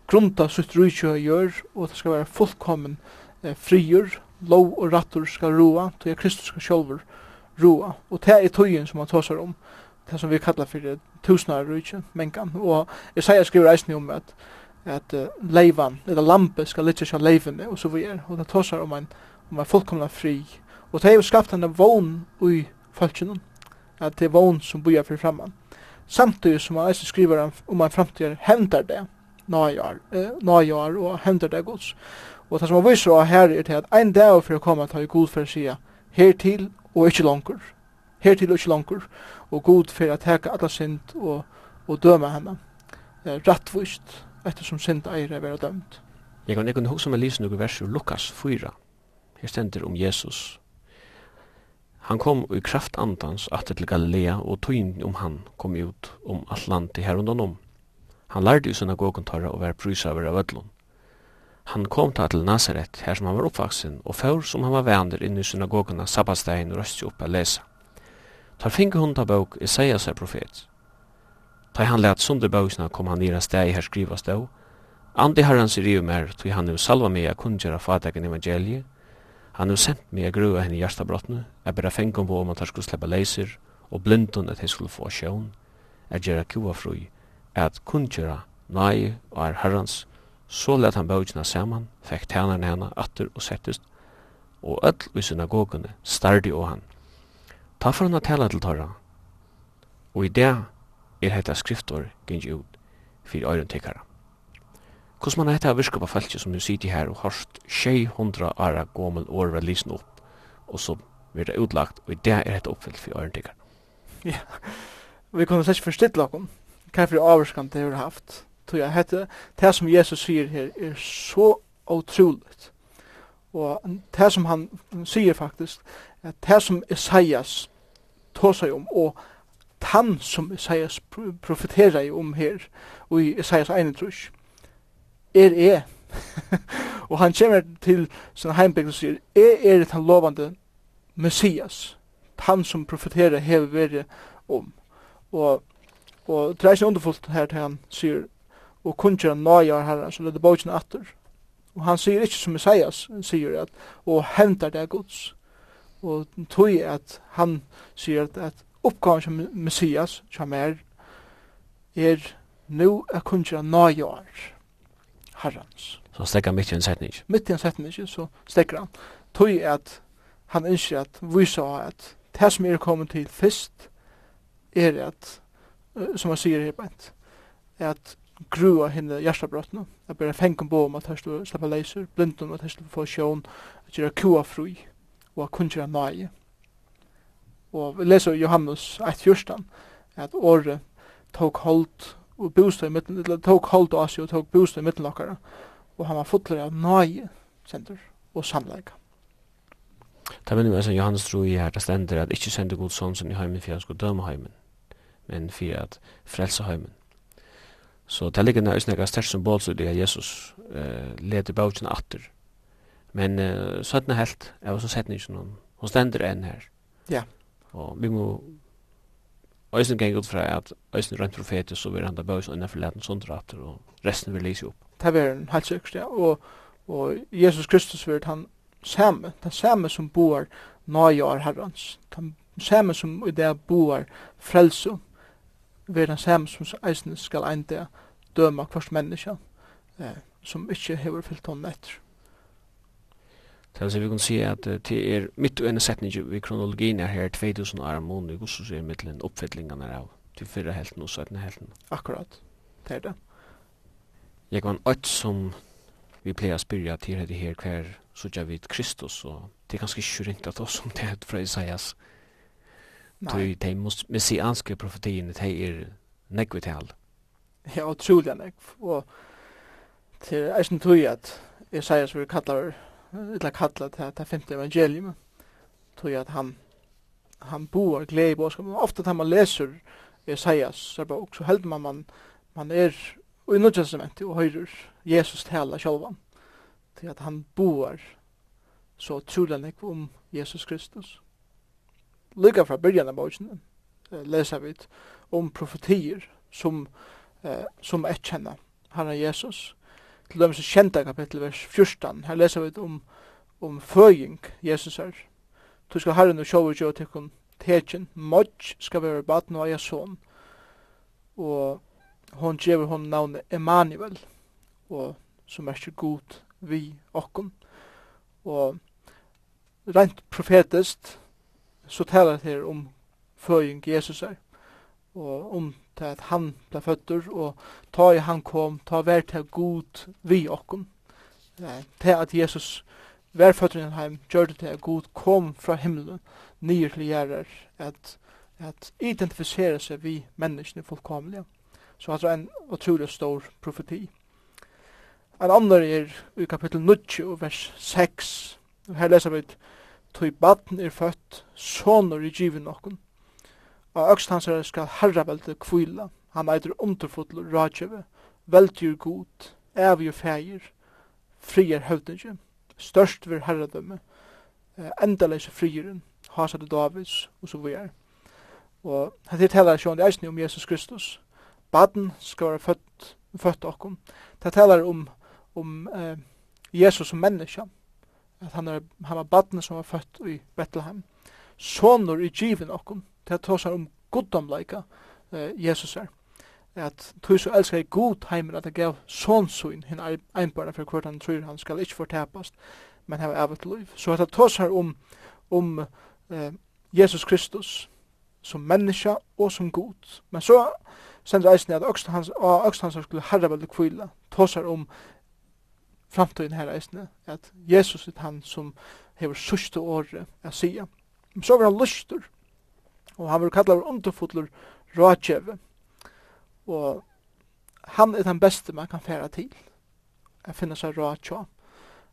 grunta sutt rujtje og gjør, og det skal være fullkommen eh, frigjør, lov og rattur skal roa, tog Kristus skal sjål roa, og det er tøyen som han tåsar om, det som vi kallar for tusenar rujtje, mengan, og Isaiah skriver eisen om at at uh, leivan, eller lampe, skal litt seg leivene, og så vi er, og det tåsar om en, om en fullkomna fri. Og det er jo skapt en vogn ui falskjennom, at det er vogn som bojar fri framman. Samtidig som han eisen skriver om en framtid hevndar det, nøyar, eh, nøyar og hevndar det gods. Og det som han viser av her er til at ein dag for å komme til god for å si her til og ikke langer, her til og ikke langer, og god for å teka alla synd og, og døme henne, eh, rattvist, eftersom synd eier er vera dømt. Jeg kan ikke huske meg lysen noen vers ur Lukas 4. Her stender om Jesus. Han kom i kraft andans atter til Galilea, og tøyen om han kom ut om alt landet her undan om. Han lærte i synagogen tørre å være prysaver av ødlån. Han kom ta til Nazaret, her som han var oppvaksen, og før som han var vander inne i synagogen av sabbatsdagen og røste opp å lese. Tar finke hun ta bøk Isaias er profet. Ta han lät sunder bøysna kom han nira steg her skriva stå. Andi herrans ser i mer, tog han nu salva mig a kundgjera fatagen evangelie. Han nu sent mig a grua henne i hjertabrottene, a bera fengom på om at han skulle sleppa leiser, og blindun at han skulle få sjån, a gjerra kua frui, at kundgjera nai og er herrans, så let han bøysna saman, fekk tænaren henne atter og settest, og öll i synagogene stardi og han. Ta for han a tala til torra. og i det er hetta skriftor gengi ut fyrir øyren tekara. Hvordan man hetta virka på feltet som hun sitter her og harst 600 ara gommel år var lysen opp, og så blir det utlagt, og i det er hetta oppfyllt fyrir øyren tekara. Ja, vi kunne slett forstille okkom, hva for avvarskan det har haft, tror jeg hette, det som Jesus sier her er så utroligt, og det som han sier faktisk, at det som Isaias tåsar om, og han som Isaias profeterer om her, og i Isaias egen trus, er jeg. og han kommer til sin heimbygd og sier, jeg er den lovande Messias, han som profeterer hever veri om. Og, og det er ikke underfullt her til han sier, og kunnskjer han nøyar herre, så det er atter. Og han sier ikke som Isaias, han sier at, og hentar det er gods. Og tog at han sier at, at oppgaven som Messias, som er, er nu er kunnkjera nøyar herrans. Så stekker han midt i en setning? Mitt i en setning, så stekker han. Tøy at han ønsker at vysa at det som er kommet til fyrst er at, som han sier her bænt, at grua henne hjertabrottene, at bare fengen på om at her slipper leiser, blinden at her slipper få sjån, at gjøre kua fri, og at kunnkjera nøyar Og vi leser Johannes 1.14, at året tok holdt og bostad i midten, eller tok holdt av seg og tok bostad i midten okkara, og han var fotler av nøye, sender, og samleika. Det minner meg som Johannes tro i her, det stender at ikkje sender god sånn som i heimen for han skulle døme heimen, men for at frelse heimen. Så det ligger nær snakka sterk symbol så det er Jesus eh leder baugen atter. Men eh, sånn er helt, jeg var så sett ikke noen. Hun stender enn her. Ja. Yeah. Og vi må Øysen gikk ut fra at Øysen rent profetis, så vil han da bøys innenfor leten sundrater, og resten vil lise opp. Det er en helt sikkert, ja. Og, og Jesus Kristus vil han samme, den samme som boar nøyar herrans, den samme som i det bor frelse, vil den samme som Øysen skal einde døma hvert menneske eh, som ikke hever fyllt hånden etter. Så vi kan se at det er mitt og ene setning i kronologien er her 2000 år om måned, og så er mittelen oppfettlingene av til fyrre helten og søttene helten. Akkurat, det er det. Jeg var en øyt som vi pleier å spyrja til det her hver sutja vid Kristus, og det er ganske kjurint at oss om det er fra Isaias. Nei. De messianske profetiene, de er negvital. Ja, utrolig negv, og til eisen tog at Isaias vil kalla illa kalla til det femte evangelium, tog at han, han bor glede i bådskapen. Ofta når man leser Isaias, så, bok, så heldur man, man, man er i nødgjønsementet og høyrer Jesus tala sjálvan, til at han bor så trulig om Jesus Kristus. Lykka fra byrjan av boken leser vi om profetier som, eh, som etkjenner Herren Jesus, til dem som kjente kapittel vers 14, her leser vi om, om føying Jesus her. Du skal herren og sjåver jo til kun tekin, modj skal være baden og eier son, og hon gjever hon navnet Emanuel, og som er god vi okkom. Og rent profetist, så talar det her om føying Jesus her, og om til at han ble føtter, og ta i han kom, ta vær til god vi okkom. Til at Jesus vær føtter i heim, gjør det til at god kom fra himmelen, nye til gjerrer, at, at identifisere seg vi menneskene fullkomlige. Så det er en utrolig stor profeti. En annen er i kapittel 9, vers 6. Her leser vi at Tøy baden er født, sånner i givet noen. Og økst hans er skal herraveldet kvila. Han eitir og rådgjøve, veldyr god, evig feir, frier høvdingi, størst vir herradømme, endaleise frieren, hasade Davids, og så vi er. Og hette talar sjån det eisni om Jesus Kristus. Baden skal være født, født okkom. Det talar om, om eh, Jesus som menneske. At han, er, han var baden som var født i Bethlehem. Sonor i given okkom det tåsar om goddomleika eh, Jesus er. At tog så elskar i god heimer at det gav sånsyn hinn einbarna for hvort han tror han skal ikkje fortapast, men hava evet liv. Så at det tåsar om, om eh, Jesus Kristus som menneska og som god. Men så sender eisen at økst hans, økst hans skulle herra veldig kvila, tåsar om framtiden her eisen at Jesus er han som hever sørste året å sige. Men så var han lyster, Og han var kallar underfotler rådgjeve. Og han er den beste man kan færa til. Han finner seg rådgjeve.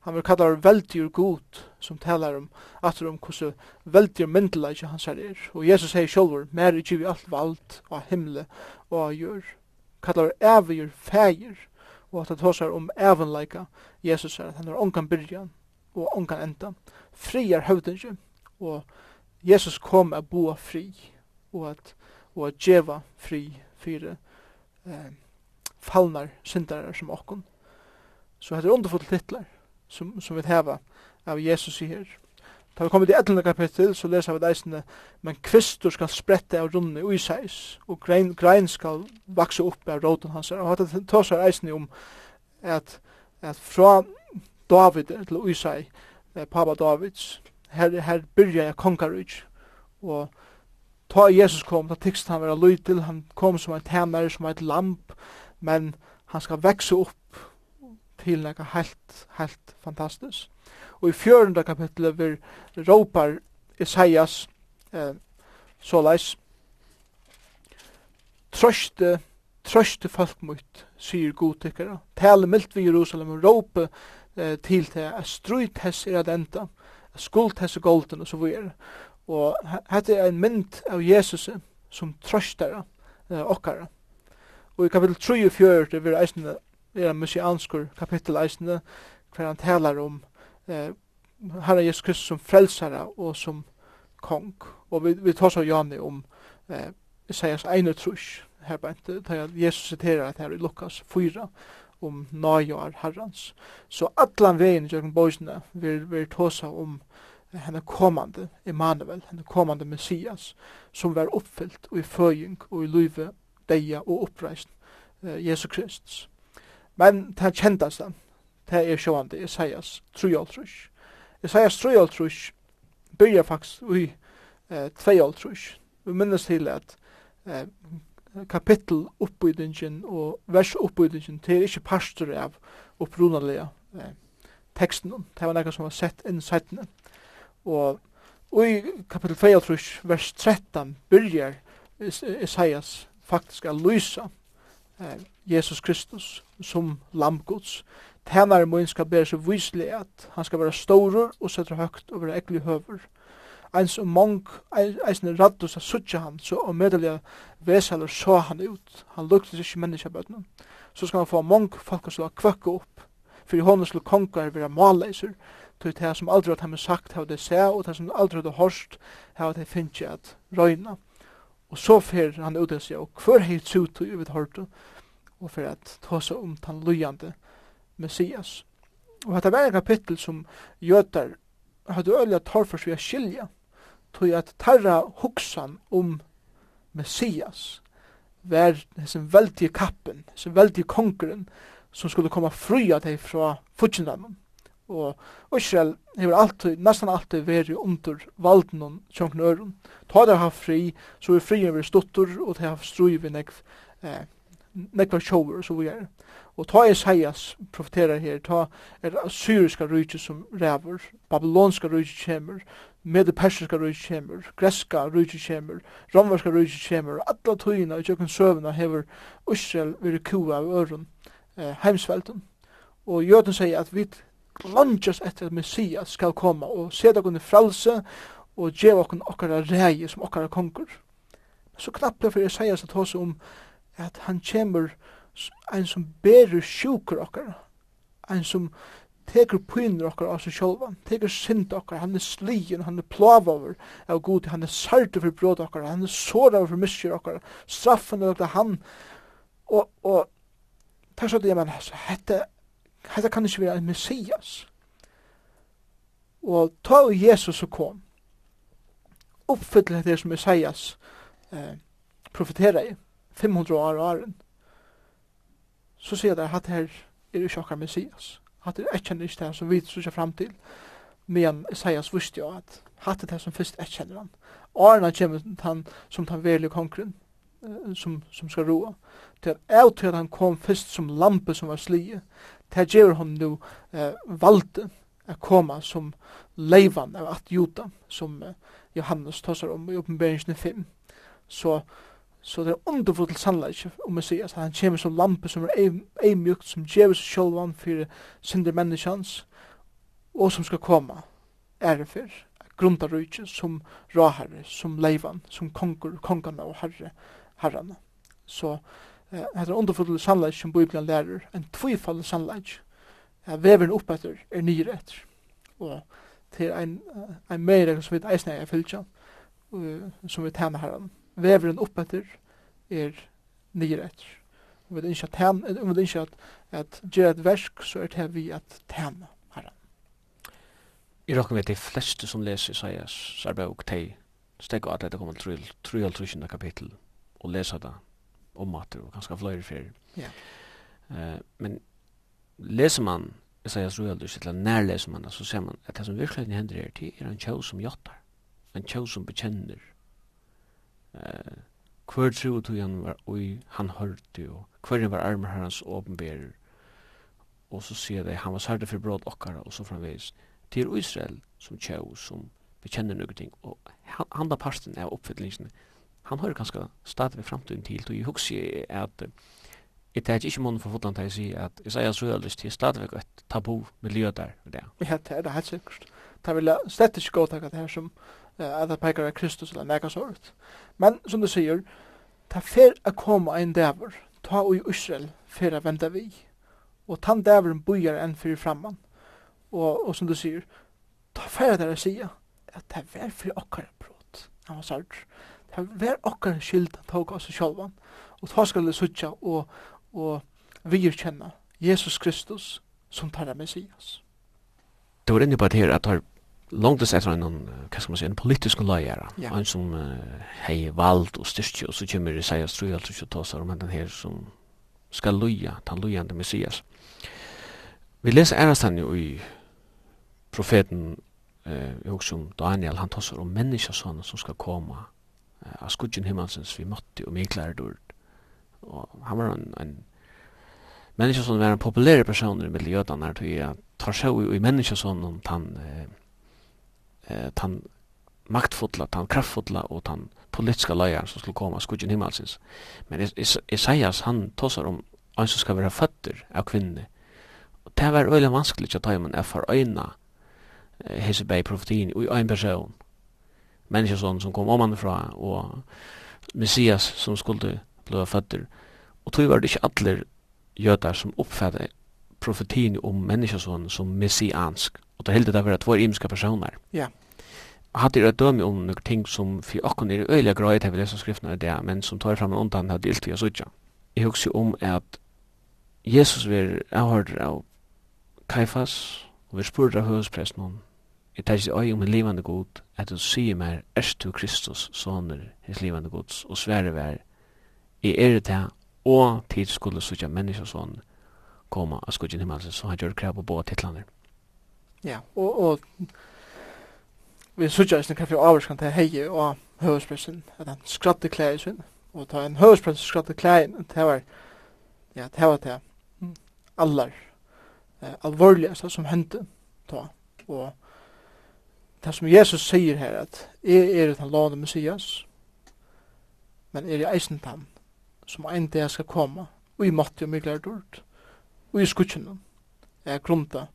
Han vil kallar veldig god som talar om at om hvordan veldig myndela ikke hans her er. Og Jesus sier sjolver, mer er vi alt vald og himle og av jord. Kallar evig fægir og at han tåsar om evenleika Jesus er at han er ongan byrjan og ongan enda. Friar høvdingi og Jesus kom a boa fri og at, og at djeva fri fyrir eh, fallnar syndarar som okkon. Så hette er underfull titlar som, som vi hava av Jesus i her. Da vi kommer til 11. kapittel, så leser vi deisene, men kvistur skal sprette av runne ui seis, og grein, grein skal vakse opp av råden hans. Og dette tås er eisene om at, at fra David til ui sei, eh, Papa Davids, her, her byrja jeg kongarujt. Og ta Jesus kom, ta tikst han vera lytil, han kom som en tænare, som et lamp, men han skal vekse opp til noe helt, helt fantastisk. Og i 4. kapitlet vil råpar Isaias eh, såleis, Trøste, trøste folk mot, sier godtikkere. Tale mildt vi Jerusalem og råpe eh, til det, at strøyt hess er at enda skuld hese golden og så videre. Og hette er en mynd av Jesus som trøstar eh, okkara. Og i kapittel 3 og 4 det vil eisne er en messianskur kapittel eisne hver han talar om eh, Herre Jesus Kristus som frelsare og som kong. Og vi, vi tar så Jani om eh, Isaias 31 her bænt, da Jesus siterar at her i Lukas 4 om nøyar herrans. Så allan vegin i Jørgen bøysene vil, vil tåsa om henne kommande Emanuel, henne kommande Messias, som var oppfyllt og i føying og i løyve, deia og oppreist eh, Jesu Kristus. Men det kjentas den, det er sjående Isaias 3.5. Isaias 3.5 byrjar faktisk i eh, 2.5. Vi minnes til at eh, kapitteloppbyggingen og det til ikke pastor av opprunalega eh, teksten. Det var nekka som var sett inn settene. Og, og i kapittel 2, vers 13, byrjar Isaias faktisk a lysa eh, Jesus Kristus som lamgods. Tænare mun skal bære seg vislig at han skal være stårer og setter høgt og være ekkelig høver eins og mong eisen raddus a suttja han, så og medelig veseler så han ut. Han luktes ikke menneskebøtene. Så skal han få mong folk som kvøkka opp, fyrir honom skulle kongar vera malleiser, til det som aldri har sagt hava det seg, og det som aldri har hørst hava det finnst at røyna. Og så fer han ut og seg, og hver heit sutu i vid hørtu, og fer at ta seg om tan lujande Messias. Og dette var en kapittel som jøtar hadde øyla torfors vi a skilja, tog at tarra hoksan om Messias var sin veldige kappen, sin veldige kongren som skulle komme fria deg fra futsindammen. Og Israel hever alltid, nesten alltid veri under valden og tjonkne øren. Ta der ha fri, så er frien vi stuttur, og ta ha strui vi nekv, eh, nekva sjover, så vi er. Og ta Isaias profeterar her, ta er syriska rujtje som ræver, babylonska rujtje kjemur, med det persiska rujtje kjemur, greska rujtje kjemur, romverska rujtje kjemur, alla tøyina i tjøkken søvna hever Israel veri kua av øren eh, heimsvelden. Og jøden sier at vi glantjas etter at Messias skal komme og seta kunne fralse og djeva okkar okkar rei som okkar konkur. Så knappe for Isaias at hos om at han kjemur ein som berer sjukur okkar, ein som teker pynur okkar av seg sjálfan, teker synd okkar, han er slien, han er plavaver av god, han er sartu for brot okkar, han er såra for misjur okkar, straffen er okkar han, og, og, takk så det, men, hette, hette kan ikke være en messias. Og ta og Jesus som kom, oppfylle det som messias eh, profeterer i, 500 år og åren, så sier det at her er ikke okkar messias. Hatt er ekkjenner ikke det som vi sørger fram til. Men Isaias visste jo at hatt er det som først ekkjenner han. Årene kommer han som tar den velge kongren som, som skal roa. Til at av til at han kom først som lampe som var slie. til at gjør han nu eh, valgte å komme som leivan av at juta som eh, Johannes tar om i oppenberingen 5. Så Så det er underfull sannleik om Messias, han kommer som lampe som er eimjukt, som djever seg sjølvan for synder menneskjans, og som skal komme, ære for, grunda rujtje som råherre, som leivan, som konger, kongana og herre, herrana. Så eh, det er underfull sannleik som Bibelen lærer, en tvifall sannleik, ja, veveren opp etter er nyre etter, og til ein, ein meire som vi eisne er fylltja, som vi tjener herran veveren oppetter er nyer etter. Om vi ikke at, om vi ikke at, at gjør et versk, så er det vi at tæna herren. I råkken vet de fleste som leser Isaias så er det sarbøk, de steg at dette kommer til 3.5 kapittel og leser det om at det er ganske fløyre fyrir. Ja. Uh, men leser man Isaias 3.5, eller nær leser man det, så ser man at det som virkelig hender er til, er en kjøv som jottar, en kjøv som bekjenner, eh, hver tru tog han var oi han hørte og hver var armer hans åpenberer og så sier de han var særlig for brot okkara og så framveis til Israel som tjau som bekjenner noen ting og han, han da parsten er oppfyllingen han hører ganske stadig ved framtiden til og jeg husker at Jeg tar ikke måned for fotland til jeg sier at Isaiah Søderlyst er stadigvæk et tabu miljø der. Ja, det er det helt sikkert. Det vil jeg slett ikke gå til det her som at det pekar av Kristus eller nekka sort. Men, som du sier, ta fer a koma ein dæver, ta ui Israel fer a venda vi, og tan dæveren bujar enn fyrir framman, og, og som du sier, ta fer der a sia, at det var fyrir okkar brot, han var sart, det var okkar skyld, han tåg oss sjálvan, og ta skal det sutja, og, og virkjenna Jesus Kristus som tar av Messias. Det var inne på det her at långt det sätter en vad ska man säga en politisk lojära yeah. en som uh, hej vald och styrke och så kommer det säga tror jag att ta sig om den här som ska loja han lojande messias. Vi läser äras han ju i profeten eh också om Daniel han tar sig om såna som ska komma av skuggen himmelsens vi måtte och meklar dörd och han var en, en som var en populär person i miljötan när det tar sig i människosonen han eh, eh, tan maktfulla tan kraftfulla og tan politiska leier som skulle komme av skudgen himmelsins. Men Isaias, han tåsar om han som skal vera føtter av kvinne. Og det var veldig vanskelig å ta imen er for øyna hese bei profetien i en person. Menneskesånd som kom om og Messias som skulle bli føtter. Og tog var det ikke alle jøder som oppfattet profetien om menneskesånd som messiansk. Og det heldet det var två imiska personer. Ja. Hade det dömi om noen ting som for okkon är öjliga gröjt här vid dessa skriftna det, men som tar fram en undan har dilt vi oss utja. Jeg husker om at Jesus var avhørt av Kaifas og vi spurte av høvespresten om Jeg tar ikke øye om en livande god at du sier meg er du Kristus sånner hans livande gods og sverre vær i er det og tid skulle sutja menneskesån koma av skudgen himmelsens så han gjør krav på båda titlaner Ja, og, og vi sørger ikke kaffi og avvarskan til hei og høvespressen, at han skratte klær i sin, og ta en høvespressen skratte klær i det var, ja, det var det allar eh, alvorligaste som hendte ta, og det som Jesus sier her, at jeg er den lovende Messias, men er jeg eisen han, som ein dag skal komme, og i måtte og mye lært ord, og i skutsen, jeg grunta,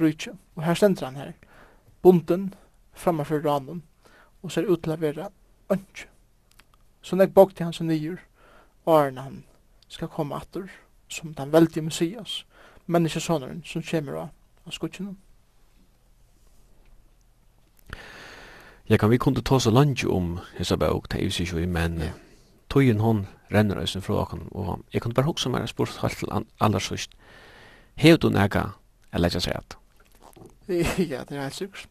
rujtje. Og her stender han her, bunden framfor ranen, og ser ut til å være ønske. Så nek bak til hans nyer, åren han skal komme atter, som den veldige Messias, menneskesåneren som kommer av, av skutjene. Jeg kan vi kunne ta så langt om hessa bøk, det er jo sikkert, men ja. tøyen hon renner oss fra åkken, og jeg kan bare huske meg og spurt helt til aller sørst, hev du nega, eller ikke seg at? ja, det er helt sikkert.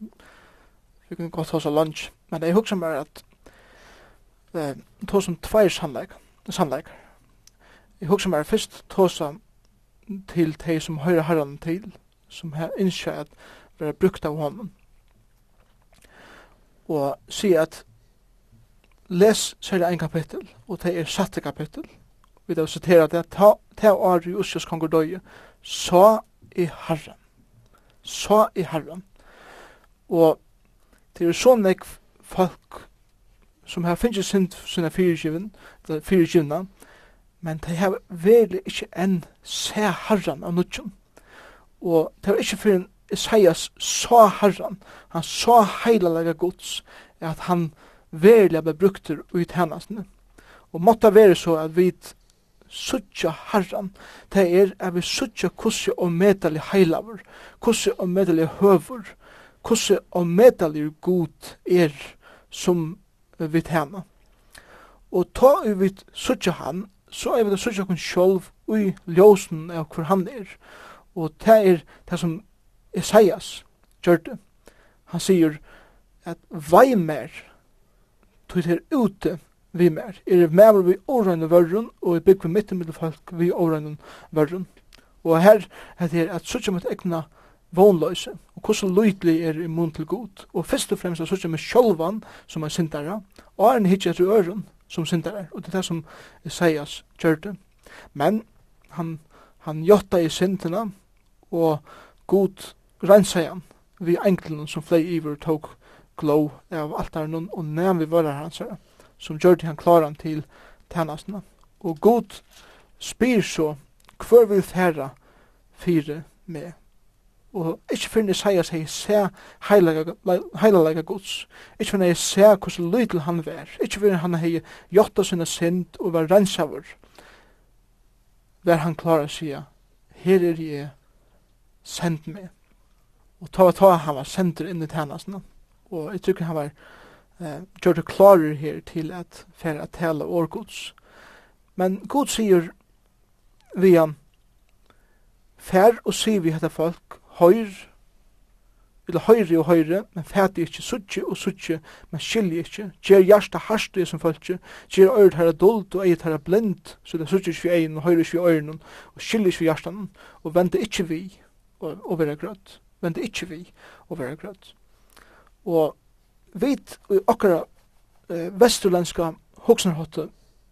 Vi kan godt ta oss av lunch. Men jeg husker bare at eh, to som tveir sannleik, sannleik. Jeg husker bare først to som til de som høyre herren til, som har innskjøy at være brukt av honom. Og si at les særlig en kapittel, og det er satte kapittel. Vi da sitera det, ta, ta ari uskjøs kongur døye, så er herren så i Herren. Og det er så nek folk som har finnst sin sinna fyrirgivin, fyrirgivna, men de har veli ikkje enn se Herren av nudjum. Og det var ikkje fyrir Isaias sa Herren, han sa heilalega gods, at han veli ble brukter ut hennasne. Og måtta være så at vi suttja harran, det er at vi suttja kussi og medelig heilavur, kussi og medelig høvur, kussi og medelig god er som vi tjena. Og ta vi vi suttja han, så er vi det suttja kun sjolv ui ljósen av hvor han er. Og det er det som Esaias gjør det. Han sier at vei mer, tog ute, vi mer. Er det mer vi årene verren, og jeg bygger midt i folk vi årene verren. Og her er det at suttje mot egna vånløse, og hvordan lydelig er i immun til god. Og først og fremst er suttje med sjolvan som er sindere, og er en hitje etter øren som sindere, og det er det som Isaias kjørte. Men han, han jotta i sindene, og god rensa han vi enkelen som flei iver tog glow av altaren og nevn vi varar hans herre som gjør det han klaran til tennastene. Og god spyr så, hver vil færa fire med? Og ikke finne seg at jeg ser heilalega gods. Ikke finne jeg se hos lydel han var. Ikke finne han hei jotta sinne synd og var rensavur. Vær han klara sia, her er jeg send meg. Og ta ta han var sendur inn i tennastene. Og jeg tykker han var eh, gjør det klarer her til at færa tala år gods. Men god sier vi han, fær og sier vi hette folk, høyr, eller høyre og høyre, men fæti ikkje, suttje og suttje, men skilje ikkje, gjer hjarta harstu i som folkje, gjer øyrt herra dold og eit herra blind, så det suttje ikkje vi egin og høyre ikkje vi øyrnum, og skilje ikkje vi hjartan, og vende ikkje vi og, og vera grøtt, vende ikkje vi og vera grøtt. Og vit i okkara eh, vesturlandska hoksnarhotte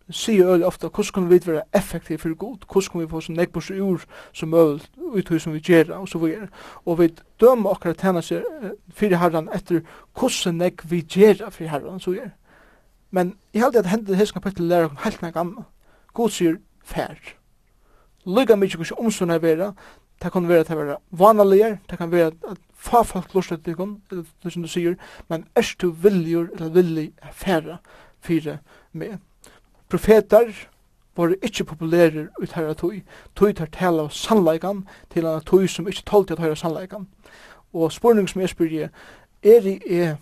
sier øyelig ofta hvordan kan vi være effektiv for god, hvordan kan vi få sånn nekbors ur som øyelig ut som vi gjør og så videre. Og vi dømer okkara tjena seg fyrir herran etter hvordan nek vi gjør fyrir herran så gjør. Men i heldig at hendet hans kapittel lærer om helt nek anna. God sier fær. Lyga mykje hvordan omsunna vera, det kan være at det er vanaligar, det kan være at fa folk lust at bygum, det som du sier, men er du viljur eller villig færa fire med. Profetar var ikkje populærer ut herra tøy, tøy tar tala av sannleikan til anna tøy som ikkje tålte at høyra sannleikan. Og spurning som jeg spyr er, er i er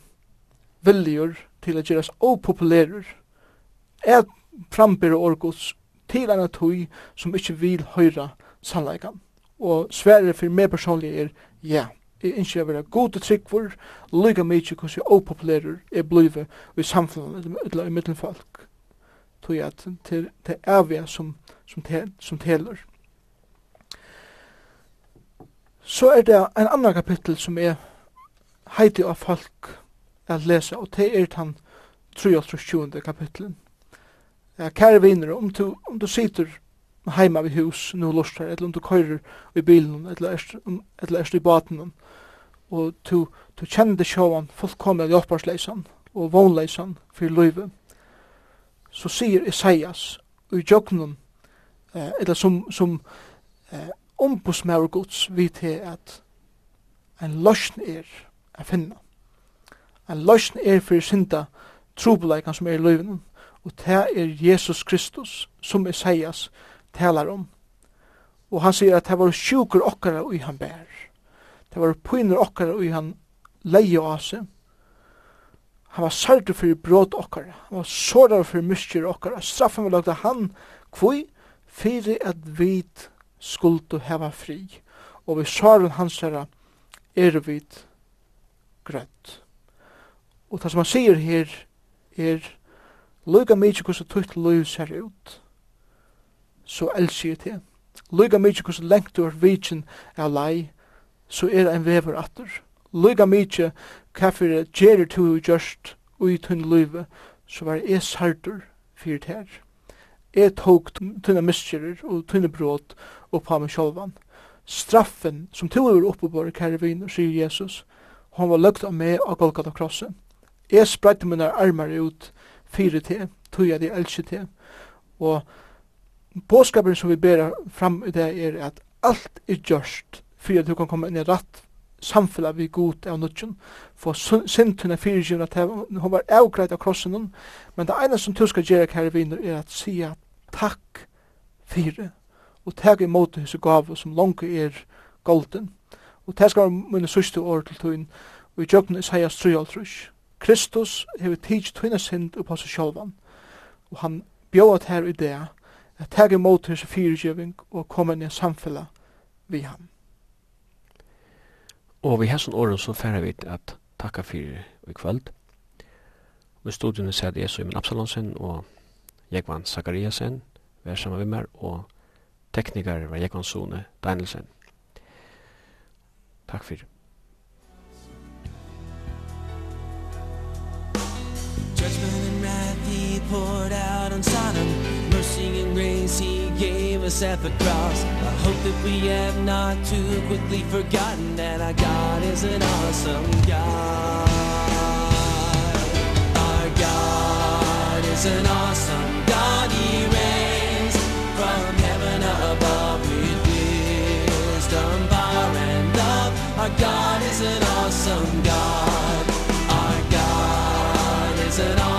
viljur til at gjeras opopulærer, er frambyrra orgods til anna tøy som ikkje vil høyra sannleikan. Og sverre for meg personlig er ja jeg ikke å være god og til tryggvor, lyga mykje hvordan jeg opopulerer jeg blive i samfunnet eller i middelfolk. Tog at det er vi som, som, tel, som teler. Så er det en annan kapittel som er heiti av folk at lesa, og det er den 23. kapittelen. Ja, kære viner, om du, om du sitter heima vid hus, nu lustar, eller om du køyrer i bilen, eller erst, eller erst i baten, og du, du det sjåan fullkomna hjelparsleisan og vonleisan fyrir løyve, så sier Isaias og i jøgnum, eh, eller som, som eh, ombudsmær gods vi til at en løsn er a finna. En løsn er fyrir synda trobeleikan som er i løyven, og det er Jesus Kristus som Isaias talar om. Og han sier at det var sjukur okkara ui han bær. Det var pynur okkara og han leie av seg. Han var sardur for brot okkara. Han var sårar for myskjur okkara. Straffen var lagt av han kvui fyrir at vit skuldu heva fri. Og vi saren hans herra er vit grøtt. Og það som han sier her er Luga mykje hvordan tutt liv ser ut, så elsker jeg til. Luga mykje hvordan lengt du er vitsin er lei, så er ein vever atter. Lyga mykje, kaffir gjerir tu gjørst ui tunn løyve, så var jeg sardur fyrir her. Jeg tok tunna miskjerir og tunna brot oppa meg sjolvan. Straffen som tu er oppebore kære viner, sier Jesus, hon var løgt av meg av krossen. Jeg spreite mine armar ut fyrir te, tog jeg de elsker til, og påskapen som vi ber fram i det er at alt er gjørst fyrir at du kan komme inn i ratt samfella vi god av nutjen, for sintuna fyrirgivna at hon var avgreit av krossen men det ene som du skal gjøre kære viner er at sia takk fyrir og teg imot hos gav som langt er golden. Og teg skal være mine sørste år til tøyen og i jøkken Isaias 3 Kristus hever tids tøyna sind uppa seg sjálvan. Og han bjóat her i det at teg imot hos fyrirgiving og koma inn i samfella vi ham Og vi har sånn åren så færre vi at takka fyrir i kvöld. Og i studion sier det så Imen Absalonsen og Jekvan Zakariasen er sammen med meg, og teknikar var Jekvan Sone Danielsen. Takk fyrir. Judgment and wrath he poured out on Sodom saving grace he gave us at the cross. I hope that we have not too quickly forgotten that our God is an awesome God. Our God is an awesome God. He reigns from heaven above with wisdom, power and love. Our God is an awesome God. Our God is an awesome